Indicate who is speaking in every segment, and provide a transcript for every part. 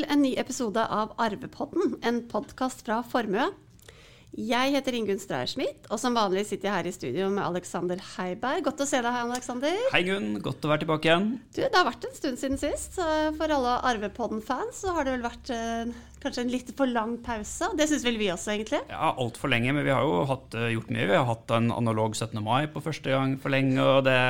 Speaker 1: Til en ny episode av Arvepodden, en podkast fra Formue. Jeg heter Ingunn Straer-Smith, og som vanlig sitter jeg her i studio med Alexander Heiberg. Godt å se deg her, Alexander.
Speaker 2: Hei, Gunn. Godt å være tilbake igjen.
Speaker 1: Du, Det har vært en stund siden sist. For alle Arvepodden-fans så har det vel vært eh, kanskje en litt for lang pause. Det syns vel vi også, egentlig.
Speaker 2: Ja, altfor lenge, men vi har jo hatt, eh, gjort mye. Vi har hatt en analog 17. mai på første gang for lenge. og det...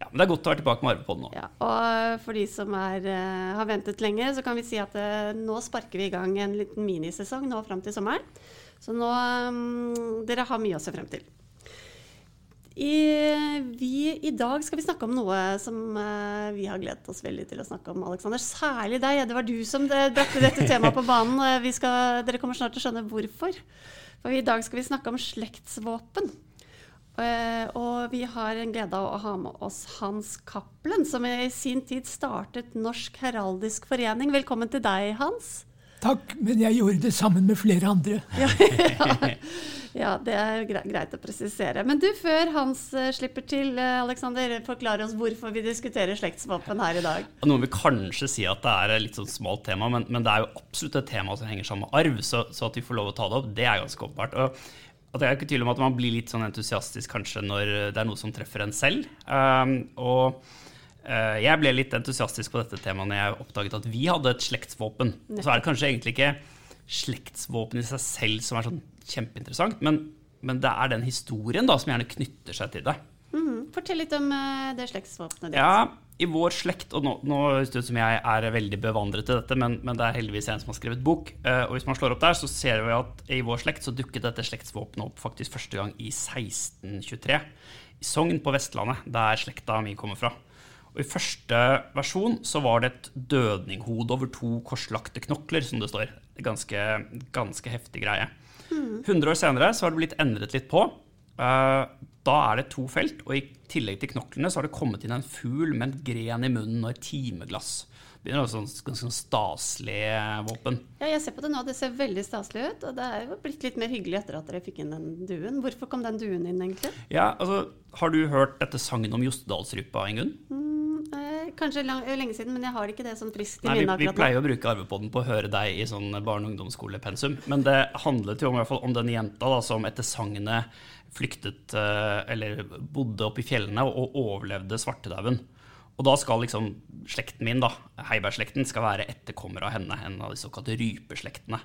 Speaker 2: Ja, men Det er godt å være tilbake med Arvepodden nå.
Speaker 1: Ja, og for de som er, eh, har ventet lenge, så kan vi si at eh, nå sparker vi i gang en liten minisesong nå fram til sommeren. Så nå mm, Dere har mye å se frem til. I, vi, I dag skal vi snakke om noe som eh, vi har gledet oss veldig til å snakke om, Alexander. Særlig deg. Det var du som brakte dette temaet på banen. Skal, dere kommer snart til å skjønne hvorfor. For i dag skal vi snakke om slektsvåpen. Eh, og vi har en glede av å ha med oss Hans Cappelen, som i sin tid startet Norsk Heraldisk Forening. Velkommen til deg, Hans.
Speaker 3: Takk, men jeg gjorde det sammen med flere andre.
Speaker 1: Ja, ja det er gre- greit å presisere. Men du, før Hans eh, slipper til, eh, Alexander, forklar oss hvorfor vi diskuterer slektsvåpen her i dag.
Speaker 2: Noen vil kanskje si at det er et litt sånn smalt tema, men, men det er jo absolutt et tema som henger sammen med arv. Så, så at vi får lov å ta det opp, det er ganske åpenbart. Og at det er ikke tvil om at man blir litt sånn entusiastisk kanskje når det er noe som treffer en selv. Um, og uh, jeg ble litt entusiastisk på dette temaet når jeg oppdaget at vi hadde et slektsvåpen. Så er det kanskje egentlig ikke slektsvåpen i seg selv som er sånn kjempeinteressant, men, men det er den historien da som gjerne knytter seg til det.
Speaker 1: Mm, Fortell litt om uh, det slektsvåpenet ditt.
Speaker 2: Ja, i vår slekt, og nå, nå høres det ut som jeg er veldig bevandret i dette, men, men det er heldigvis en som har skrevet bok. eh, og hvis man slår opp der, så ser vi at i vår slekt så dukket dette slektsvåpenet opp faktisk første gang i 1623. I Sogn på Vestlandet, der slekta mi kommer fra. Og I første versjon så var det et dødninghode over to korslagte knokler, som det står. Ganske, ganske heftig greie. 100 år senere så har det blitt endret litt på. Eh, Da er det to felt, og i tillegg til knoklene så har det kommet inn en fugl med en gren i munnen og et timeglass. Det være sånn ganske sånn staselig våpen.
Speaker 1: Ja, jeg ser på det nå, det ser veldig staselig ut. Og det er jo blitt litt mer hyggelig etter at dere fikk inn den duen. Hvorfor kom den duen inn, egentlig?
Speaker 2: Ja, altså, Har du hørt dette sangen om Jostedalsrypa, Ingunn?
Speaker 1: Mm, eh, kanskje lang, lenge siden, men jeg har ikke det sånn friskt i
Speaker 2: vi,
Speaker 1: minnet
Speaker 2: vi pleier å bruke arvepodden på å høre deg i sånn barne- og ungdomsskolepensum. Men det handlet jo om, i hvert fall om den jenta da, som etter sagnet flyktet eh, eller bodde oppe i fjellene og overlevde svartedauden. Og da skal liksom slekten min, da, Heiberg-slekten, skal være etterkommer av henne. En av de såkalte rypeslektene.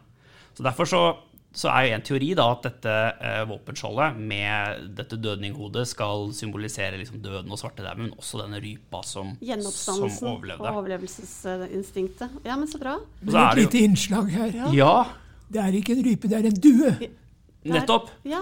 Speaker 2: Så derfor så, så er jo en teori da at dette eh, våpenskjoldet med dette dødninghodet skal symbolisere liksom døden og svartedauden, men også denne rypa som, som
Speaker 1: Gjenoppstandelsen og overlevelsesinstinktet. Ja, men så bra.
Speaker 2: Så
Speaker 3: Men
Speaker 2: er
Speaker 3: et
Speaker 2: det jo-
Speaker 3: lite innslag her.
Speaker 2: Ja,
Speaker 3: Det er ikke en rype, det er en due.
Speaker 1: Der-
Speaker 2: nettopp.
Speaker 1: Ja,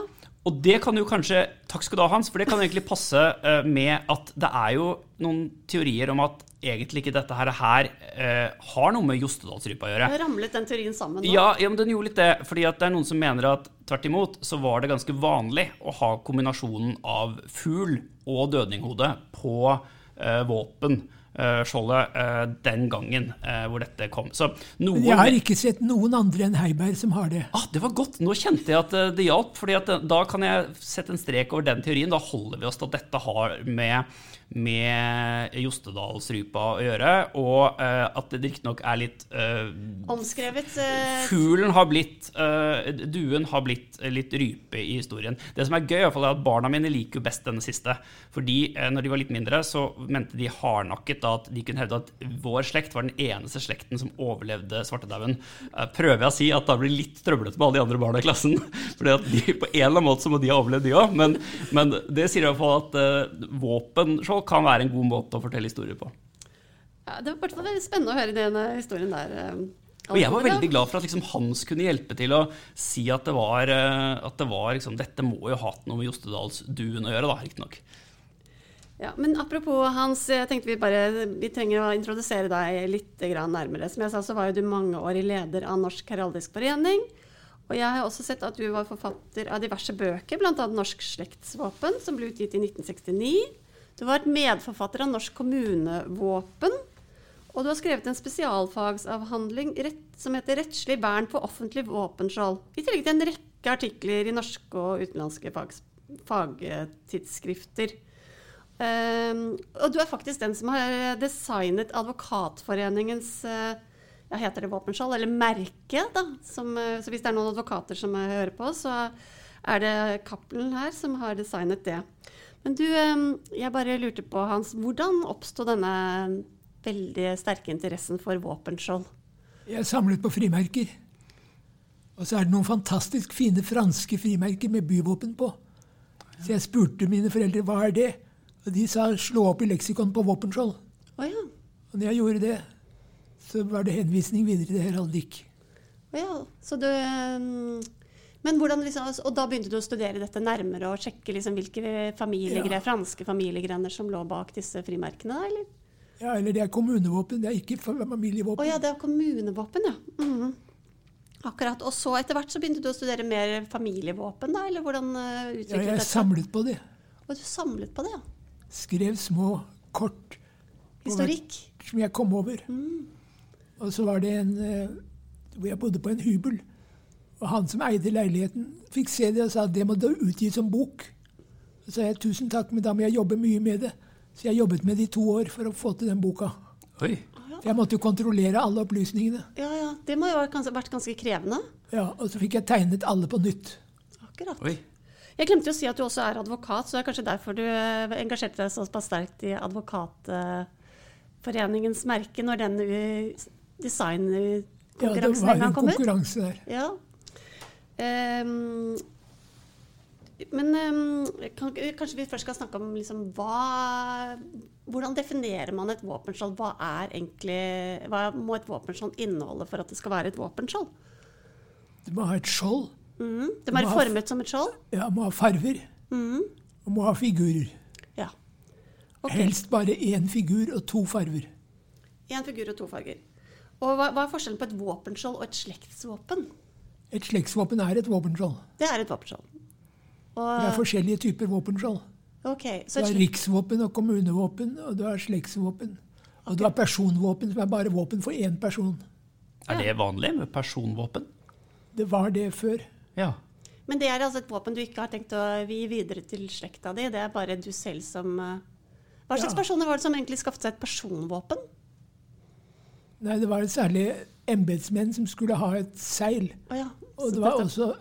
Speaker 2: Og det kan jo kanskje Takk skal du ha, Hans, for det kan egentlig passe uh, med at det er jo noen teorier om at egentlig ikke dette her, her eh, har noe med Jostedalsrypa å gjøre.
Speaker 1: da ramlet den teorien sammen nå.
Speaker 2: Ja, ja, men den gjorde litt det. fordi at det er noen som mener at tvert imot så var det ganske vanlig å ha kombinasjonen av fugl og dødninghode på uh, våpen. Eh, skjoldet eh, den gangen eh, hvor dette kom. Så noen
Speaker 3: jeg har ikke sett noen andre enn Heiberg som har det.
Speaker 2: Ah, det var godt. Nå kjente jeg at det hjalp. fordi at Da kan jeg sette en strek over den teorien. Da holder vi oss til at dette har med, med Jostedalsrypa å gjøre, og uh, at det riktignok er litt uh,
Speaker 1: Omskrevet Uh,
Speaker 2: Fuglen har blitt Duen har blitt litt rype i historien. Det som er gøy, i hvert fall er at barna mine liker jo best denne siste. Fordi når de var litt mindre, så mente de hardnakket da at de kunne hevde at vår slekt var den eneste slekten som overlevde svartedauden. Prøver jeg å si at da blir det litt trøblete med alle de andre barna i klassen. At på en eller annen måte så må de ha overlevd, de òg. Men, men det sier i hvert fall at uh, våpenskjold kan være en god måte å fortelle historier på.
Speaker 1: ja, Det var veldig spennende å høre denne historien der. eh,
Speaker 2: Og jeg var veldig glad for at liksom Hans kunne hjelpe til å si at det var, eh, at det var liksom, Dette må jo ha hatt noe med Jostedalsduen å gjøre, da, riktignok.
Speaker 1: Ja, men apropos Hans, jeg tenkte vi bare vi trenger å introdusere deg litt grann nærmere. Som jeg sa, så var jo du mangeårig leder av Norsk Heraldisk Forening. Og jeg har også sett at du var forfatter av diverse bøker, bl.a. Norsk slektsvåpen, som ble utgitt i 1969. Du var medforfatter av Norsk kommunevåpen. Og du har skrevet en spesialfagsavhandling som heter 'Rettslig vern på offentlig våpenskjold'. I tillegg til en rekke artikler i norske og utenlandske fagtidsskrifter. Um, og du er faktisk den som har designet Advokatforeningens eh, ja, heter det våpenskjold, eller merke, da. Som, eh, så hvis det er noen advokater som eh, hører på, så er det Cappelen her som har designet det. Men du, jeg bare lurte på, Hans, hvordan oppsto denne veldig sterke interessen for våpenskjold?
Speaker 3: Jeg samlet på frimerker. Og så er det noen fantastisk fine franske frimerker med byvåpen på. Så jeg spurte mine foreldre hva er det Og de sa slå opp i leksikon på våpenskjold.
Speaker 1: Oh, ja.
Speaker 3: Og når jeg gjorde det, så var det henvisning videre til heraldikk.
Speaker 1: Oh, ja. Så du men hvordan liksom, Og da begynte du å studere dette nærmere og sjekke liksom hvilke familiegre,
Speaker 3: Ja.
Speaker 1: franske familiegrener som lå bak disse frimerkene? eller?
Speaker 3: Ja, eller det er kommunevåpen, det er ikke
Speaker 1: Å
Speaker 3: familievåpen.
Speaker 1: ja, det er kommunevåpen, ja. Mhm. Akkurat. Og så etter hvert så begynte du å studere mer familievåpen, da? Eller hvordan utviklet
Speaker 3: Ja, jeg
Speaker 1: dette?
Speaker 3: samlet på det.
Speaker 1: Og du samlet på det, ja.
Speaker 3: Skrev små kort hvert
Speaker 1: Historikk.
Speaker 3: som jeg kom over. Og så var det en eh, hvor jeg bodde på en hybel. Og han som eide leiligheten, fikk se det og sa det må du utgi som bok. Så sa jeg tusen takk, men da må jeg jobbe mye med det. Så jeg jobbet med det i to år for å få til den boka.
Speaker 2: Oi.
Speaker 3: For jeg måtte jo kontrollere alle opplysningene.
Speaker 1: Ja, ja. Det må jo ha vært ganske krevende.
Speaker 3: Ja, Og så fikk jeg tegnet alle på nytt.
Speaker 1: Akkurat.
Speaker 2: Oi.
Speaker 1: Jeg glemte å si at du også er advokat, så det er kanskje derfor du eh, engasjerte deg såpass sterkt i Advokatforeningens merke når den
Speaker 3: Ja, det
Speaker 1: designkonkurransen
Speaker 3: var
Speaker 1: en
Speaker 3: det
Speaker 1: var en
Speaker 3: konkurranse der.
Speaker 1: Ja. Ehm, men ehm, kanskje vi først skal snakke om liksom hva Hvordan definerer man et våpenskjold? Hva er egentlig Hva må et våpenskjold inneholde for at det skal være et våpenskjold?
Speaker 3: Det må ha et skjold.
Speaker 1: Mm. Det må være
Speaker 3: ha
Speaker 1: formet som et skjold?
Speaker 3: Ja, må ha farver.
Speaker 1: Mm.
Speaker 3: Og må ha figurer.
Speaker 1: Ja. Okay.
Speaker 3: Helst bare én figur og to farver.
Speaker 1: Én figur og to farger. Og hva, hva er forskjellen på et våpenskjold og et slektsvåpen?
Speaker 3: Et slektsvåpen er et våpenskjold.
Speaker 1: Det er et våpenskjold.
Speaker 3: Det er forskjellige typer våpenskjold. Okay,
Speaker 1: så Du
Speaker 3: har riksvåpen og kommunevåpen, og du har slektsvåpen. Og du har personvåpen, som er bare våpen for én person.
Speaker 2: Er det vanlig med personvåpen?
Speaker 3: Det var det før.
Speaker 2: Ja.
Speaker 1: men det er altså et våpen du ikke har tenkt å gi videre til slekta di? Det er bare du selv som eh, Hva slags
Speaker 3: Ja.
Speaker 1: personer var det som egentlig skaffet seg et personvåpen?
Speaker 3: Nei, det var særlig embetsmenn som skulle ha et seil.
Speaker 1: Oh, ja.
Speaker 3: Og det var også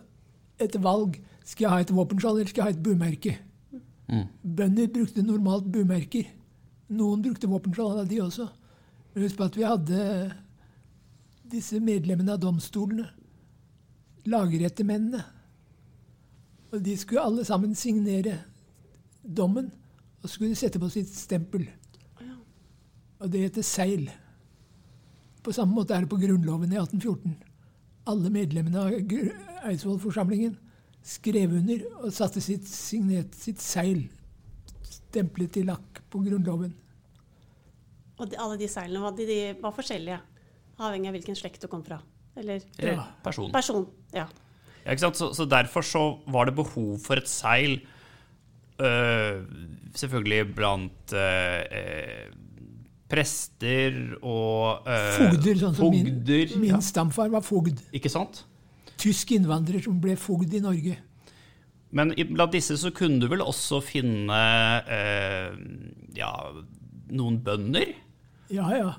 Speaker 3: et valg. Skal jeg ha et våpenskjold, eller skal jeg ha et bumerke?
Speaker 2: Mm.
Speaker 3: Bønder brukte normalt bumerker. Noen brukte våpenskjold, de også. Men husk på at vi hadde disse medlemmene av domstolene. Lagrettemennene. Og de skulle alle sammen signere dommen, og skulle sette på sitt stempel. Og det heter seil. På samme måte er det på Grunnloven i 1814. Alle medlemmene av Eidsvollforsamlingen skrev under og satte sitt, signet sitt seil, stemplet til lakk, på Grunnloven.
Speaker 1: Og de, alle de seilene var, de, de var forskjellige, avhengig av hvilken slekt du kom fra. Eller
Speaker 2: Eller
Speaker 3: Ja.
Speaker 2: person.
Speaker 1: person. Ja.
Speaker 2: Ja, ikke sant? Så, så derfor så var det behov for et seil, øh, selvfølgelig blant øh, øh, prester og øh,
Speaker 3: Fogder, sånn som min,
Speaker 2: fogder,
Speaker 3: min
Speaker 2: ja.
Speaker 3: stamfar var fogd.
Speaker 2: Ikke sant?
Speaker 3: Tysk innvandrer som ble fogd i Norge.
Speaker 2: Men blant disse så kunne du vel også finne øh, ja, noen bønder?
Speaker 3: Ja, ja.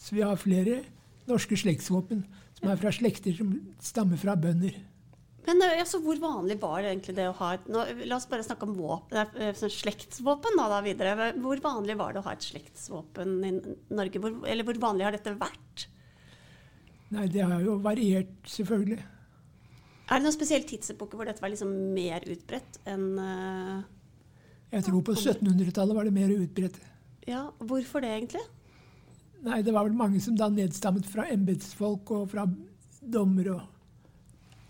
Speaker 3: Så vi har flere norske slektsvåpen som er fra slekter som stammer fra bønder.
Speaker 1: Men altså, hvor vanlig var det egentlig det å ha et nå, La oss bare snakke om våpen, eh, sånn slektsvåpen da, da videre. Hvor vanlig var det å ha et slektsvåpen i Norge? Hvor, eller hvor vanlig har dette vært?
Speaker 3: Nei, det har jo variert, selvfølgelig.
Speaker 1: Er det noen spesiell tidsepoke hvor dette var liksom mer utbredt enn uh,
Speaker 3: Jeg tror på 1700-tallet var det mer utbredt.
Speaker 1: Ja, hvorfor det egentlig?
Speaker 3: Nei, det var vel mange som da nedstammet fra embetsfolk og fra dommer og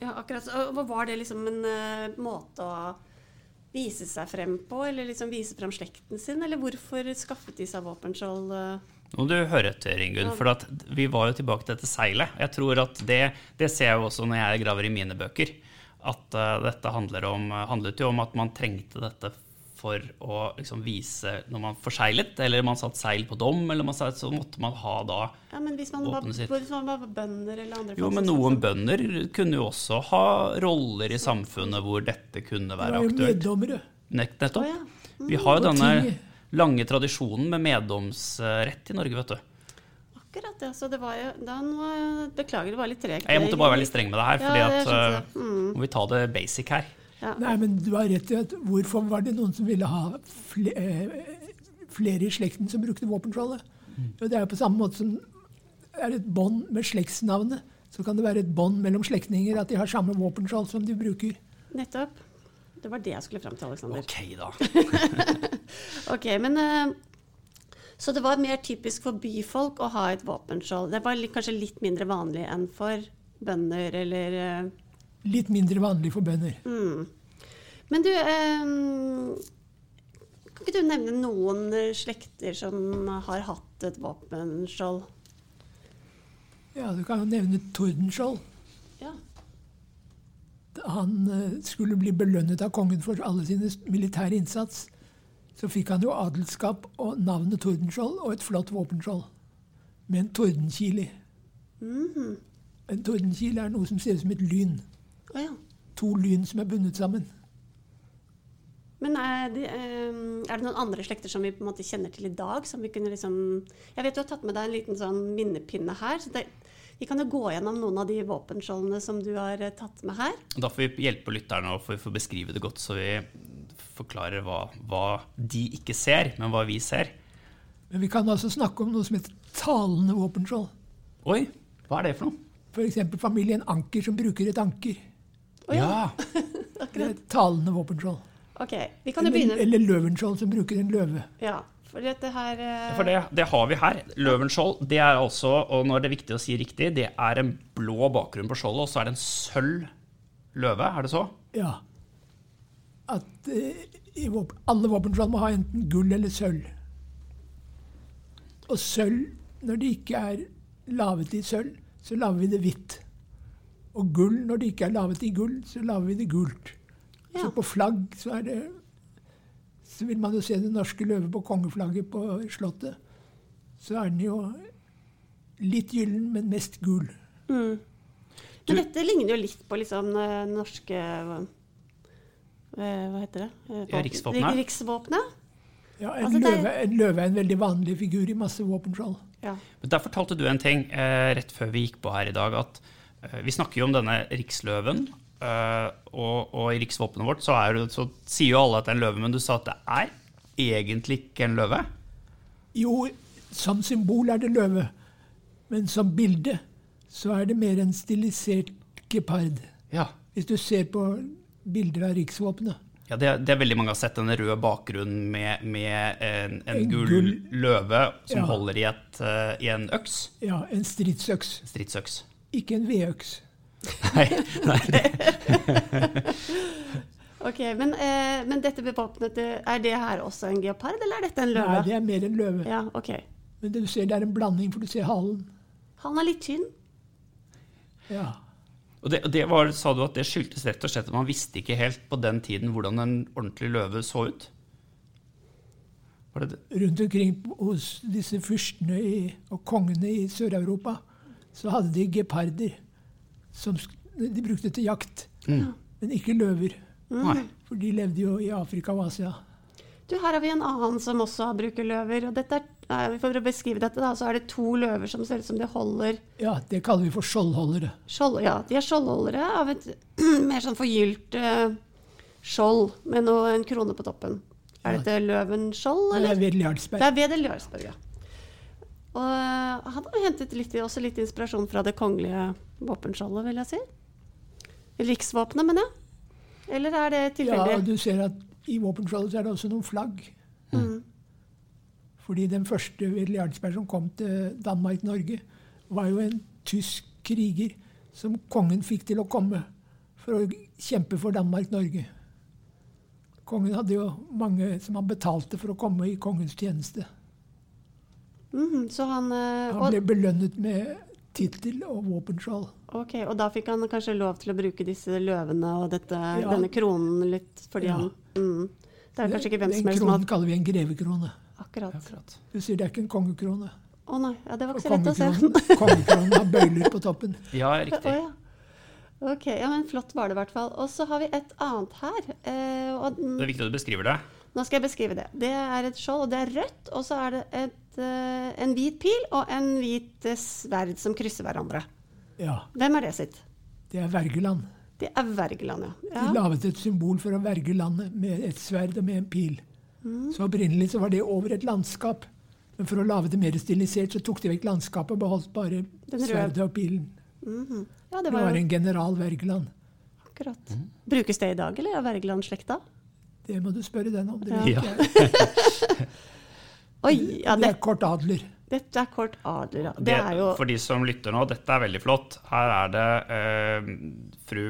Speaker 1: Ja, akkurat. og Var det liksom en uh, måte å vise seg frem på, eller liksom vise frem slekten sin? Eller hvorfor skaffet de seg våpenskjold? eh?
Speaker 2: Nå må du høre etter, Ingunn, for at vi var jo tilbake til dette seilet. Jeg tror at det, det ser jeg jo også når jeg graver i mine bøker. At uh, dette handler om, handlet jo om at man trengte dette for å liksom vise når man forseglet, eller man satt seil på dom, eller man satt, så måtte man ha da
Speaker 1: Ja, men hvis man, var,
Speaker 2: Våpenet sitt.
Speaker 1: hvis man var bønder eller andre
Speaker 2: Jo,
Speaker 1: folk
Speaker 2: men noen bønder kunne jo også ha roller i samfunnet hvor dette kunne
Speaker 3: Det
Speaker 2: være
Speaker 3: var jo
Speaker 2: aktuelt.
Speaker 3: meddommere.
Speaker 2: Nettopp.
Speaker 1: Oh, ja.
Speaker 2: Vi har jo denne lange tradisjonen med meddomsrett i Norge, vet du.
Speaker 1: Akkurat, ja. Så det var jo da nå, Beklager, det var litt tregt.
Speaker 2: Jeg måtte bare være litt streng med det her,
Speaker 1: Ja,
Speaker 2: fordi at
Speaker 1: det. Mm.
Speaker 2: må vi ta det basic her.
Speaker 1: Ja.
Speaker 3: Nei, men du har rett i at hvorfor var det noen som ville ha fle eh, flere i slekten som brukte våpenskjoldet? Jo, det er jo på samme måte som det er et bånd med slektsnavnet. Så kan det være et bånd mellom slektninger at de har samme våpenskjold som de bruker.
Speaker 1: Nettopp. Det var det jeg skulle fram til, Aleksander.
Speaker 2: Ok, da.
Speaker 1: Ok, men eh, Så det var mer typisk for byfolk å ha et våpenskjold. Det var kanskje litt mindre vanlig enn for bønder eller eh,
Speaker 3: Litt mindre vanlig for bønder.
Speaker 1: mm. Men du eh, Kan ikke du nevne noen slekter som har hatt et våpenskjold?
Speaker 3: Ja, Du kan jo nevne Tordenskjold.
Speaker 1: Ja.
Speaker 3: han eh, skulle bli belønnet av kongen for alle sine militære innsats, så fikk han jo adelskap og navnet Tordenskjold og et flott våpenskjold med en tordenkile.
Speaker 1: Mhm.
Speaker 3: En tordenkile er noe som ser ut som et lyn.
Speaker 1: Å ja.
Speaker 3: To lyn som er bundet sammen.
Speaker 1: Men er det, eh, er det noen andre slekter som vi på en måte kjenner til i dag? som Vi kunne liksom... Jeg vet du har tatt med deg en liten sånn minnepinne her. så det, Vi kan jo gå gjennom noen av de våpenskjoldene som du har eh, tatt med her.
Speaker 2: Da får vi hjelpe lytterne og får beskrive det godt, så vi forklarer hva, hva de ikke ser, men hva vi ser.
Speaker 3: Men vi kan altså snakke om noe som heter talende våpenskjold.
Speaker 2: Oi, hva er det for noe?
Speaker 3: F.eks. familien Anker som bruker et anker.
Speaker 1: Å ja,
Speaker 2: Ja,
Speaker 3: Det er talende våpenskjold.
Speaker 1: ok. Vi kan jo
Speaker 3: Eller,
Speaker 1: begynne.
Speaker 3: eller løvenskjold som bruker en løve.
Speaker 1: Ja, for dette her eh,
Speaker 2: for det, det har vi her. Løvenskjold, det er altså, og når det er viktig å si riktig, det er en blå bakgrunn på skjoldet, og så er det en sølv løve, er det så?
Speaker 3: Ja. At uh, i våpen, alle våpenskjold må ha enten gull eller sølv. Og sølv, når det ikke er laget i sølv, så lager vi det hvitt. Og gull, når det ikke er laget i gull, så lager vi det gult.
Speaker 1: Ja.
Speaker 3: Så på flagg så er det Så vil man jo se det norske løvet på kongeflagget på Slottet. Så er den jo litt gyllen, men mest gul.
Speaker 1: mm.
Speaker 2: Du-
Speaker 1: Men dette ligner jo litt på liksom eh, norske eh, Hva heter det? Eh,
Speaker 2: Ja, riksvåpenet.
Speaker 1: Riksvåpenet.
Speaker 3: Ja, en,
Speaker 1: Altså,
Speaker 3: løve, en løve er en veldig vanlig figur i masse våpenskjold.
Speaker 1: Ja.
Speaker 2: Der fortalte du en ting eh, rett før vi gikk på her i dag, at vi snakker jo om denne riksløven. eh, og, og i riksvåpenet vårt så, er så sier jo alle at det er en løve, men du sa at det er egentlig ikke en løve?
Speaker 3: Jo, som symbol er det løve, men som bilde så er det mer en stilisert gepard.
Speaker 2: Ja.
Speaker 3: Hvis du ser på bilder av riksvåpenet.
Speaker 2: Ja, det, det er veldig mange har sett den røde bakgrunnen med, med en, en
Speaker 3: En
Speaker 2: gul
Speaker 3: gul,
Speaker 2: løve som
Speaker 3: Ja.
Speaker 2: holder i, et, eh, i en øks.
Speaker 3: Ja, en stridsøks.
Speaker 2: Stridsøks.
Speaker 3: Ikke en vedøks.
Speaker 2: Nei, nei
Speaker 1: Ok, men, eh, men dette våpenet, er det her også en geopard, eller er dette en løve?
Speaker 3: Nei, det er mer en løve.
Speaker 1: Ja, ok.
Speaker 3: Men det du ser, det er en blanding, for du ser halen.
Speaker 1: Han er litt tynn.
Speaker 3: Ja.
Speaker 2: og det, det var, sa du at det skyldtes rett og slett at man visste ikke helt på den tiden hvordan en ordentlig løve så ut? Var det det?
Speaker 3: Rundt omkring hos disse fyrstene i, og kongene i Sør-Europa så hadde de geparder som de brukte til jakt.
Speaker 2: Mm.
Speaker 3: Men ikke løver,
Speaker 2: Mm.
Speaker 3: for de levde jo i Afrika og Asia.
Speaker 1: Du, her har vi en annen som også bruker løver. og dette er, eh, For å beskrive dette, da, så er det to løver som ser ut som de holder
Speaker 3: Ja, det kaller vi for skjoldholdere.
Speaker 1: skjold... Ja, de er skjoldholdere av et mer sånn forgylt uh, skjold med noe, en krone på toppen. Er
Speaker 3: Ja.
Speaker 1: dette løvenskjold,
Speaker 3: Det
Speaker 1: eller?
Speaker 3: er Wedel
Speaker 1: Det er Wedel Jarlsberg, ja. Og eh, han har hentet litt, også litt inspirasjon fra det kongelige våpenskjoldet, vil jeg si. Riksvåpenet, mener jeg. Eller er det
Speaker 3: Ja,
Speaker 1: tilfeldig?
Speaker 3: og du ser at i våpenskjoldet er det også noen flagg.
Speaker 1: Mm.
Speaker 3: Fordi den første Wedel Jarlsberg som kom til Danmark-Norge, var jo en tysk kriger som kongen fikk til å komme for å kjempe for Danmark-Norge. Kongen hadde jo mange som han betalte for å komme i kongens tjeneste.
Speaker 1: Mhm, så han, eh,
Speaker 3: Han
Speaker 1: og,
Speaker 3: ble belønnet med tittel og våpenskjold.
Speaker 1: ok, og da fikk han kanskje lov til å bruke disse løvene og dette,
Speaker 3: Ja.
Speaker 1: denne kronen litt, fordi
Speaker 3: Ja.
Speaker 1: han mm, Det er kanskje ikke hvem
Speaker 3: Den
Speaker 1: som helst som
Speaker 3: kronen
Speaker 1: har
Speaker 3: kaller vi en grevekrone.
Speaker 1: Akkurat.
Speaker 2: Akkurat.
Speaker 3: Du sier det er ikke en kongekrone.
Speaker 1: Å nei, ja, det var ikke så lett å se.
Speaker 3: kongekronen, har bøyler på toppen.
Speaker 2: Ja, riktig.
Speaker 1: ja. Ok, ja, men flott var det i hvert fall. Og så har vi et annet her. Eh, og
Speaker 2: Det er viktig at du beskriver det.
Speaker 1: Nå skal jeg beskrive det. Det er et skjold, og det er rødt. Og så er det et eh, en hvit pil og en hvit eh, sverd som krysser hverandre.
Speaker 3: Ja,
Speaker 1: Hvem er det sitt?
Speaker 3: det er Vergeland.
Speaker 1: Det er Vergeland, ja.
Speaker 3: De
Speaker 1: ja.
Speaker 3: laget et symbol for å verge landet med et sverd og med en pil.
Speaker 1: Mm.
Speaker 3: Så opprinnelig så var det over et landskap. Men for å lage det mer stilisert, så tok de vekk landskapet og beholdt bare sverdet og pilen.
Speaker 1: Mhm. ja,
Speaker 3: Det
Speaker 1: det var
Speaker 3: var en general Wergeland.
Speaker 1: akkurat. Brukes det i dag, eller? er Wergeland-slekta?
Speaker 3: Det må du spørre den om. Det
Speaker 1: Ja.
Speaker 3: vet jeg.
Speaker 1: Oi, ja,
Speaker 3: det
Speaker 1: det,
Speaker 3: er kort adler.
Speaker 1: dette er kort adler, ja. Det
Speaker 2: Det,
Speaker 1: er jo
Speaker 2: For de som lytter nå, dette er veldig flott. Her er det eh, fru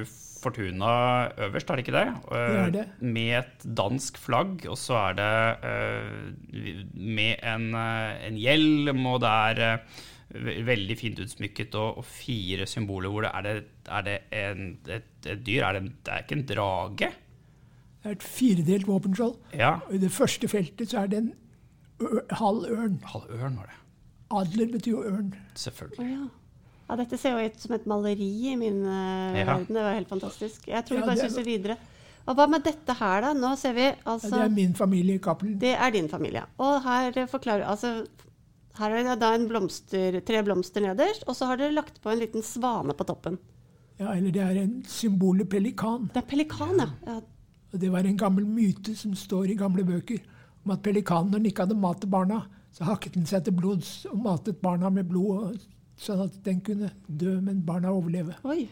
Speaker 2: Fortuna øverst, er det ikke det? Eh,
Speaker 3: Det er det.
Speaker 2: Med et dansk flagg, og så er det eh, med en, eh, en hjelm, og det er eh, veldig fint utsmykket, og, og fire symboler hvor det er det, er det en, et, et dyr? Er det, en, det er ikke en drage?
Speaker 3: Det er et firedelt våpenskjold.
Speaker 2: Ja.
Speaker 3: Og I det første feltet så er det en halv ørn.
Speaker 2: Halv ørn var det.
Speaker 3: Adler betyr jo ørn.
Speaker 2: Selvfølgelig.
Speaker 1: Ja. ja, dette ser jo ut som et maleri i min uh,
Speaker 2: Ja.
Speaker 1: verden. Det var helt fantastisk. Jeg tror
Speaker 3: Ja,
Speaker 1: vi bare suser videre. Og hva med dette her, da? Nå ser vi
Speaker 3: Ja,
Speaker 1: altså
Speaker 3: det er min familie i Cappelen.
Speaker 1: Det er din familie. Og her forklarer altså her er det da en blomster, tre blomster nederst, og så har dere lagt på en liten svane på toppen.
Speaker 3: Ja, eller det er en symbolet pelikan.
Speaker 1: Det er pelikan, ja. ja.
Speaker 3: Og det var en gammel myte som står i gamle bøker om at pelikanen, når den ikke hadde mat til barna, så hakket den seg til blods og matet barna med blod, sånn at den kunne dø, men barna overleve.
Speaker 1: Oi.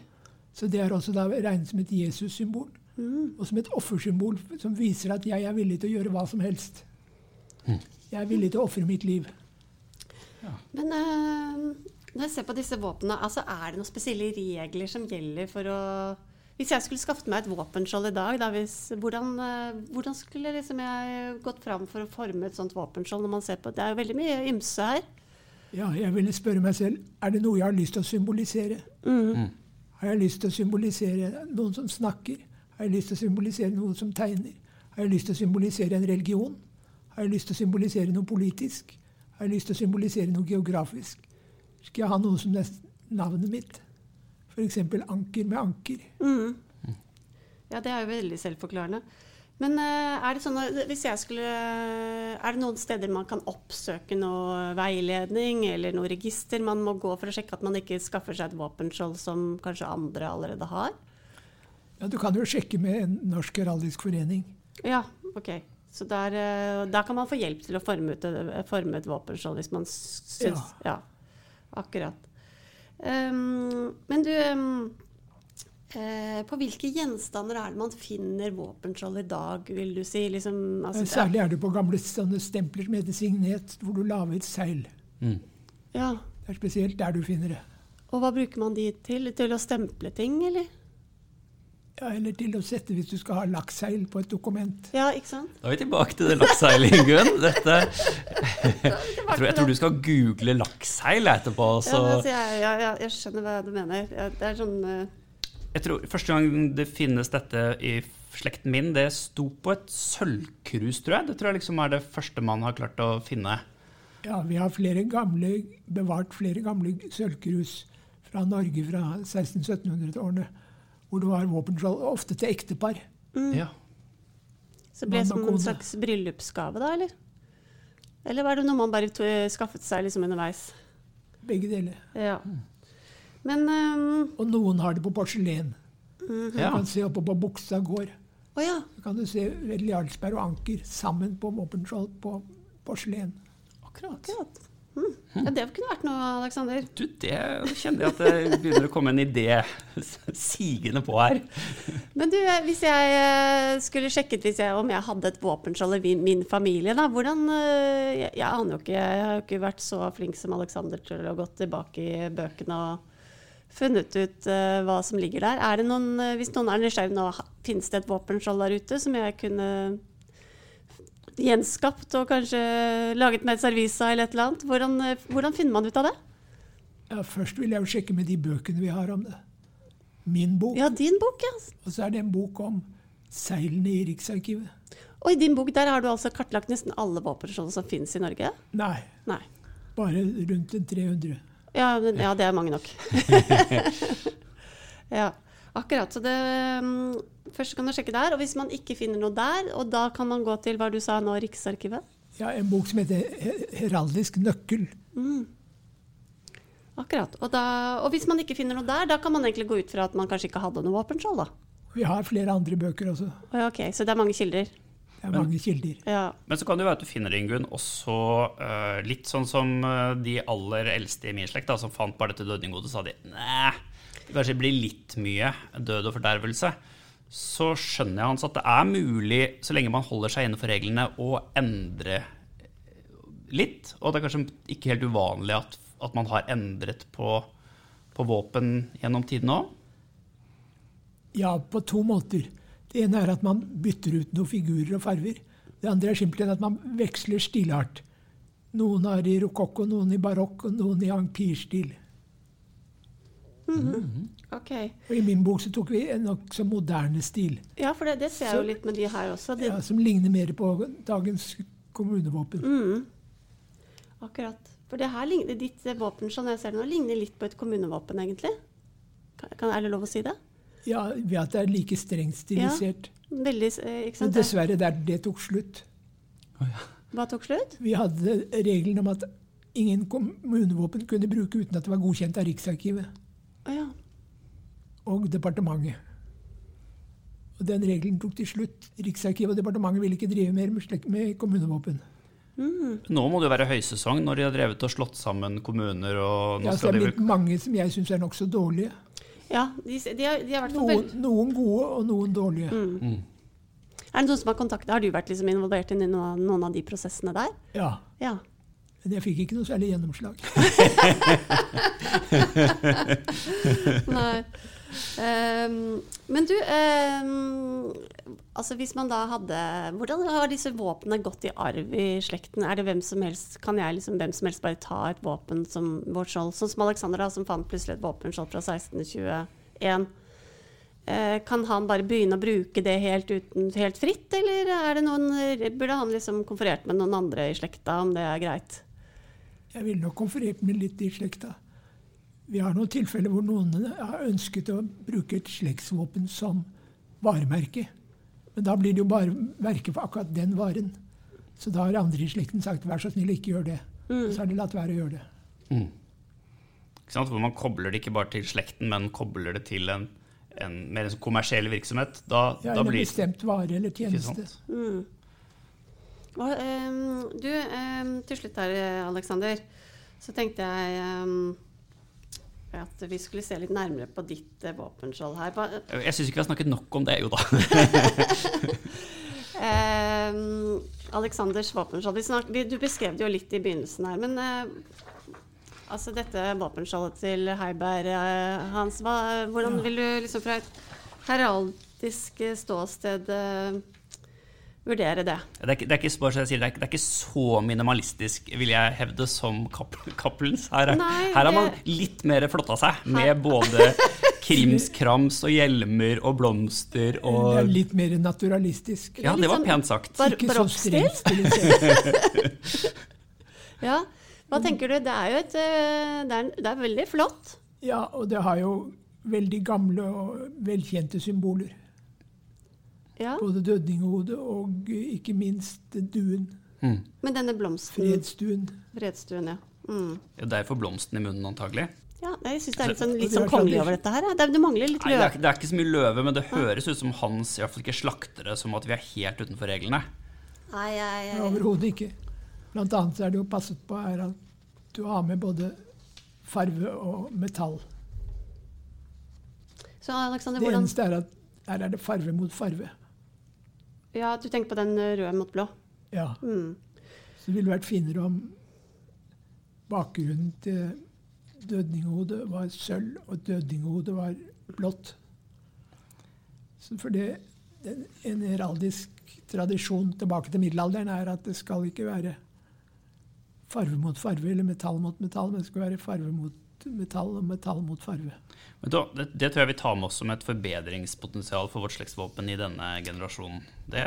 Speaker 3: Så det er også da regnet som et Jesus-symbol. Og som et offersymbol som viser at jeg er villig til å gjøre hva som helst. Jeg er villig til å ofre mitt liv.
Speaker 1: Men uh, når jeg ser på disse våpnene, altså er det noen spesielle regler som gjelder for å Hvis jeg skulle skaffet meg et våpenskjold i dag, da, hvis, hvordan, eh, hvordan skulle liksom jeg gått fram for å forme et sånt våpenskjold? når man ser på, Det er jo veldig mye ymse her.
Speaker 3: Ja, jeg ville spørre meg selv er det noe jeg har lyst til å symbolisere. Har jeg lyst til å symbolisere noen som snakker? Har jeg lyst til å symbolisere noen som tegner? Har jeg lyst til å symbolisere en religion? Har jeg lyst til å symbolisere noe politisk? Har jeg lyst til å symbolisere noe geografisk? Skal jeg ha noe som er navnet mitt? F.eks. anker med anker.
Speaker 1: Ja, det er jo veldig selvforklarende. Men eh, er det sånn at hvis jeg skulle Er det noen steder man kan oppsøke noe veiledning eller noe register man må gå for å sjekke at man ikke skaffer seg et våpenskjold som kanskje andre allerede har?
Speaker 3: Ja, du kan jo sjekke med en norsk heraldisk forening.
Speaker 1: Ja, OK. Så der, eh, der kan man få hjelp til å forme, ut, forme et våpenskjold hvis man syns ja. Ja. akkurat. Um, men du um, eh, På hvilke gjenstander er det man finner våpenskjold i dag, vil du si? Liksom, altså,
Speaker 3: Særlig er det på gamle sånne stempler som heter signet, hvor du lager seil.
Speaker 1: ja.
Speaker 3: Det er spesielt der du finner det.
Speaker 1: Og hva bruker man de til? Til å stemple ting, eller?
Speaker 3: Ja, eller til å sette hvis du skal ha lakkseil på et dokument.
Speaker 1: Ja, ikke sant?
Speaker 2: Da er vi tilbake til det lakseilingen. Dette jeg tror, jeg tror du skal google lakkseil etterpå.
Speaker 1: Ja,
Speaker 2: Så
Speaker 1: Ja, altså, jeg, ja, ja, jeg skjønner hva du mener. Ja, Det er sånn uh...
Speaker 2: jeg tror Første gang det finnes dette i slekten min, det sto på et sølvkrus, tror jeg. Det tror jeg liksom er det første man har klart å finne.
Speaker 3: Ja, vi har flere gamle, bevart flere gamle sølvkrus fra Norge fra 1600-1700-årene, hvor det var våpenskjold, ofte til ektepar.
Speaker 2: Ja.
Speaker 1: Så ble det
Speaker 3: ble
Speaker 1: som en slags bryllupsgave, da, eller? Eller var det noe man bare to, skaffet seg liksom underveis?
Speaker 3: Begge deler.
Speaker 1: Ja. Men um,
Speaker 3: Og noen har det på porselen.
Speaker 1: Mhm.
Speaker 3: Du
Speaker 2: ja.
Speaker 3: kan se oppe på Buksa gård.
Speaker 1: Oh, ja.
Speaker 3: Så kan du se Vedel Jarlsberg og Anker sammen på våpenskjold på porselen.
Speaker 2: Akkurat.
Speaker 1: Akkurat. Mm. Ja, det kunne vært noe, Aleksander.
Speaker 2: Du, det kjenner jeg at det begynner å komme en idé sigende på her.
Speaker 1: Men du, hvis jeg eh, skulle sjekket hvis jeg, om jeg hadde et våpenskjold i min familie, da, hvordan eh, jeg, jeg aner jo ikke, jeg har jo ikke vært så flink som Aleksander til å gå tilbake i bøkene og funnet ut uh, hva som ligger der. Er det noen, hvis noen er nysgjerrig nå, finnes det et våpenskjold der ute som jeg kunne gjenskapt og kanskje laget med et servisa eller et eller annet? Hvordan, eh, hvordan finner man ut av det?
Speaker 3: Ja, først vil jeg jo sjekke med de bøkene vi har om det. Min bok.
Speaker 1: Ja, din bok, ja.
Speaker 3: Og så er det en bok om seilene i Riksarkivet.
Speaker 1: Og i din bok der har du altså kartlagt nesten alle våpenskjold som finnes i Norge?
Speaker 3: Nei,
Speaker 1: Nei.
Speaker 3: bare rundt en 300.
Speaker 1: Ja, men, ja, det er mange nok. ja, akkurat. Så det mm, Først kan du sjekke der, og hvis man ikke finner noe der, og da kan man gå til hva du sa nå, Riksarkivet?
Speaker 3: Ja, En bok som heter 'Heraldisk nøkkel'.
Speaker 1: Akkurat. Og, da, og hvis man ikke finner noe der, da kan man egentlig gå ut fra at man kanskje ikke hadde noe våpenskjold, da.
Speaker 3: Vi har flere andre bøker også.
Speaker 1: Ok, Så det er mange kilder.
Speaker 3: Det er mange kilder.
Speaker 1: Ja.
Speaker 2: Men så kan det jo være at du finner Ingunn også uh, litt sånn som eh, de aller eldste i min slekt, da, som fant bare dette dødninghodet, sa de nei, det kanskje blir litt mye død og fordervelse. Så skjønner jeg hans at det er mulig, så lenge man holder seg innenfor reglene, å endre litt. Og det er kanskje ikke helt uvanlig at, at man har endret på, på våpen gjennom tidene òg.
Speaker 3: Ja, på to måter. Det ene er at man bytter ut noen figurer og farver. Det andre er simpelthen at man veksler stilart. Noen har i rokokko, noen i barokk og noen i
Speaker 1: Ok.
Speaker 3: Og I min bok så tok vi en nokså moderne stil,
Speaker 1: Ja, for det, det ser jeg jo litt med de her også. De,
Speaker 3: ja, som ligner mer på dagens kommunevåpen.
Speaker 1: Akkurat. For det her ligner, ditt våpen sånn jeg ser det nå, ligner litt på et kommunevåpen, egentlig. Kan, er det lov å si det?
Speaker 3: Ja, Ved at det er like strengt stilisert.
Speaker 1: Veldig, eh,
Speaker 3: Men dessverre, der, det tok slutt.
Speaker 1: Hva tok slutt?
Speaker 3: Vi hadde regelen om at ingen kommunevåpen kunne bruke uten at det var godkjent av Riksarkivet
Speaker 1: ja.
Speaker 3: Og departementet. Og Den regelen tok til slutt. Riksarkivet og departementet ville ikke drive mer med, med kommunevåpen.
Speaker 2: Nå må det jo være høysesong når de har drevet og slått sammen kommuner. og nå
Speaker 3: Ja, så det
Speaker 2: de
Speaker 3: er blitt mange som jeg syns er nokså dårlige.
Speaker 1: ja de, de, er, de er
Speaker 3: Noen, noen gode og noen dårlige.
Speaker 1: Er det noen som har kontaktet Har du vært liksom involvert i noen, av- noen av de prosessene der?
Speaker 3: Ja,
Speaker 1: Ja.
Speaker 3: Men jeg fikk ikke noe særlig gjennomslag.
Speaker 1: Nei. Ehm, men du, ehm, altså hvis man da hadde Hvordan har disse våpnene gått i arv i slekten? Er det hvem som helst, Kan jeg liksom hvem som helst bare ta et våpen som vårt skjold? Sånn som Alexander, da, som fant plutselig et våpenskjold fra 1621. Eh, kan han bare begynne å bruke det helt, uten, helt fritt, eller er noen, burde han liksom konferert med noen andre i slekta om det er greit?
Speaker 3: Jeg ville nok konferert med litt i slekta. Vi har noen tilfeller hvor noen har ønsket å bruke et slektsvåpen som varemerke. Men da blir det jo bare merke for akkurat den varen. Så da har andre i slekten sagt 'vær så snill, ikke gjør det'. Mm. så har de latt være å gjøre det.
Speaker 2: Ikke sant? Hvor man kobler det ikke bare til slekten, men kobler det til en, en mer sånn kommersiell virksomhet. Da,
Speaker 3: Ja,
Speaker 2: da blir En
Speaker 3: bestemt vare eller tjeneste.
Speaker 2: Mm.
Speaker 1: Og, um, du, um, til slutt her, Aleksander, Alexander, så tenkte jeg ehm, at vi skulle se litt nærmere på ditt eh, våpenskjold her. Hva,
Speaker 2: Jeg syns ikke vi har snakket nok om det, jo da.
Speaker 1: eh, Aleksanders våpenskjold. Vi snak, vi, du beskrev det jo litt i begynnelsen her, men eh, altså dette våpenskjoldet til Heiberg, eh, Hans, hva, hvordan vil du liksom fra et heraldisk eh, ståsted eh, vurdere det?
Speaker 2: Det er det er ikke, bare sier, det er, det er ikke så minimalistisk, vil jeg hevde, som Capp- Cappelens. Her, er-
Speaker 1: Nei,
Speaker 2: her har man litt mer flotta seg, med både krimskrams og hjelmer og blomster
Speaker 3: Det er
Speaker 2: og
Speaker 3: litt mer naturalistisk.
Speaker 2: Ja, det var
Speaker 1: sånn
Speaker 2: pent sagt.
Speaker 1: bar-
Speaker 3: Ikke så strengt.
Speaker 1: Ja. Hva tenker du? Det er jo et eh, Det er, det er veldig flott.
Speaker 3: Ja, og det har jo veldig gamle og velkjente symboler.
Speaker 1: Ja.
Speaker 3: Både dødninghodet og eh, ikke minst duen.
Speaker 1: Men denne blomsten
Speaker 3: Fredsduen.
Speaker 1: Fredsduen, ja. Mm.
Speaker 2: Det er for blomsten i munnen, antagelig.
Speaker 1: Ja, jeg syns det er litt sånn, litt sånn kongelig over dette her. ja. Det, det mangler litt
Speaker 2: Nei, det er, det er ikke så mye løve, men det høres ut som hans, iallfall ikke slaktere, som at vi er helt utenfor reglene.
Speaker 1: Nei, nei,
Speaker 3: nei. Overhodet ikke. Blant annet er det jo passet på her at du har med både farve og metall.
Speaker 1: Så Alexander,
Speaker 3: Det eneste er at her er det farve mot farve.
Speaker 1: Ja, du tenker på den eh, røde mot blå.
Speaker 3: Ja.
Speaker 1: Mm.
Speaker 3: Så det ville vært finere om bakgrunnen til dødninghodet var sølv, og dødninghodet var blått. Så for det, det, En heraldisk tradisjon tilbake til middelalderen er at det skal ikke være farve mot farve eller metall mot metall, men det skal være farve mot metall og metall mot farve.
Speaker 2: Men da, det, det tror jeg vi tar med oss som et forbedringspotensial for vårt slektsvåpen i denne generasjonen. Det,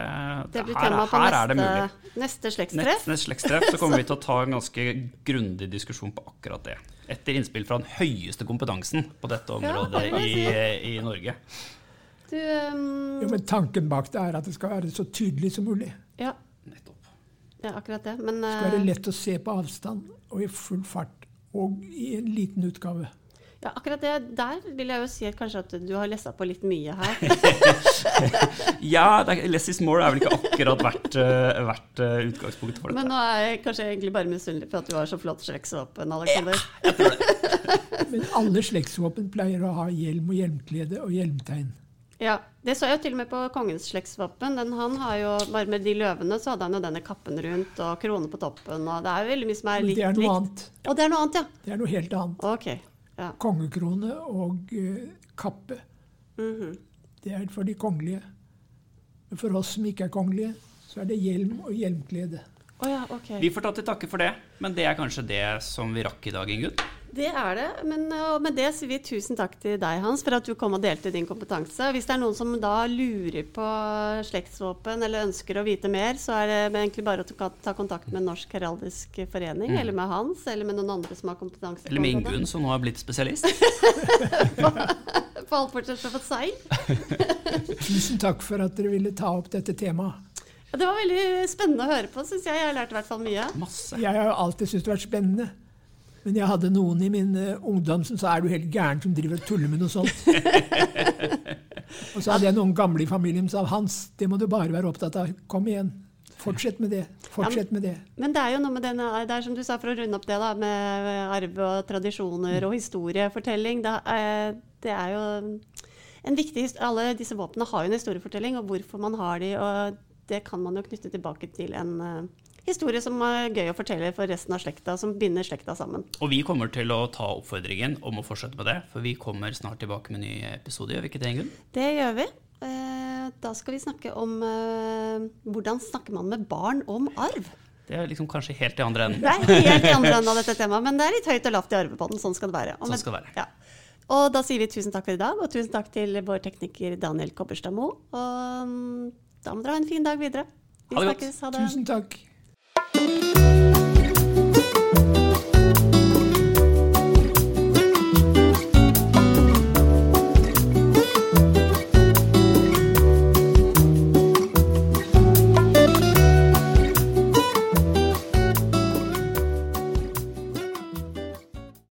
Speaker 1: Det blir
Speaker 2: her,
Speaker 1: tema på
Speaker 2: her er det mulig.
Speaker 1: neste, neste slektstreff.
Speaker 2: Neste slektstreff så kommer vi til å ta en ganske grundig diskusjon på akkurat det. Etter innspill fra den høyeste kompetansen på dette området
Speaker 1: ja,
Speaker 2: i, i Norge.
Speaker 1: Du, um,
Speaker 3: Jo, men tanken bak det er at det skal være så tydelig som mulig.
Speaker 1: ja.
Speaker 2: Nettopp.
Speaker 1: Ja, akkurat det. Men
Speaker 3: Det skal være
Speaker 1: eh,
Speaker 3: lett å se på avstand og i full fart, og i en liten utgave.
Speaker 1: ja, akkurat det der vil jeg jo si at kanskje at du har lessa på litt mye her.
Speaker 2: Ja, det er, less is more er vel ikke akkurat vært, uh, vært uh, utgangspunktet for
Speaker 1: Men nå er jeg kanskje egentlig bare misunnelig for at du har så flott slektsvåpen, Alexander.
Speaker 3: Men alle slektsvåpen pleier å ha hjelm og hjelmklede og hjelmtegn.
Speaker 1: Ja, det så jeg jo til og med på kongens slektsvåpen. Den, han har jo, bare med de løvene så hadde han jo denne kappen rundt og krone på toppen. og Det er jo veldig mye som er likt.
Speaker 3: det er noe annet.
Speaker 1: Og det er noe annet, ja.
Speaker 3: Det er noe helt annet.
Speaker 1: Ok. Ja.
Speaker 3: Kongekrone og uh, kappe.
Speaker 1: Mhm.
Speaker 3: Det er for de kongelige. Men for oss som ikke er kongelige, så er det hjelm og hjelmklede.
Speaker 1: Oh, ja, ok.
Speaker 2: Vi får ta til takke for det, men det er kanskje det som vi rakk i dag, Ingunn.
Speaker 1: Det er det. Men og med det sier vi tusen takk til deg, Hans, for at du kom og delte din kompetanse. Hvis det er noen som da lurer på slektsvåpen eller ønsker å vite mer, så er det egentlig bare å ta- ta kontakt med Norsk heraldisk forening, eller med Hans, eller med noen andre som har kompetanse.
Speaker 2: Eller med. Ingunn, som nå har blitt spesialist.
Speaker 1: På alt fortsatt på seil.
Speaker 3: Tusen takk for at dere ville ta opp dette temaet.
Speaker 1: Ja, det var veldig spennende å høre på, syns jeg. Jeg har lært i hvert fall mye.
Speaker 2: Masse.
Speaker 3: Jeg har jo alltid syntes det har vært spennende. Men jeg hadde noen i min eh, ungdom som sa er du helt gæren som driver og tuller med noe sånt. og så hadde jeg noen gamle i familien som sa Hans, det må du bare være opptatt av. Kom igjen. Fortsett med det. Fortsett med det.
Speaker 1: Men det er jo noe med denne, det er som du sa, for å runde opp det da, med arv og tradisjoner og historiefortelling. Det er, jo en viktig Alle disse våpnene har jo en historiefortelling, og hvorfor man har de, og det kan man jo knytte tilbake til en eh, historie som er gøy å fortelle for resten av slekta, som binder slekta sammen.
Speaker 2: Og vi kommer til å ta oppfordringen om å fortsette med det, for vi kommer snart tilbake med en ny episode, gjør vi ikke det, Ingunn?
Speaker 1: Det gjør vi. Eh, Da skal vi snakke om eh, hvordan snakker man med barn om arv.
Speaker 2: Det er liksom kanskje helt i andre enden.
Speaker 1: Det er helt i andre enden av dette temaet, men det er litt høyt og lavt i arvepodden. Sånn skal det være. Og
Speaker 2: Sånn skal det være.
Speaker 1: Ja. Og da sier vi tusen takk for i dag, og tusen takk til vår tekniker Daniel Kobberstad Moe. Og mm, da må dere ha en fin dag videre. Vi
Speaker 2: Ha det godt.
Speaker 1: Ha det.
Speaker 3: Tusen takk. Bye.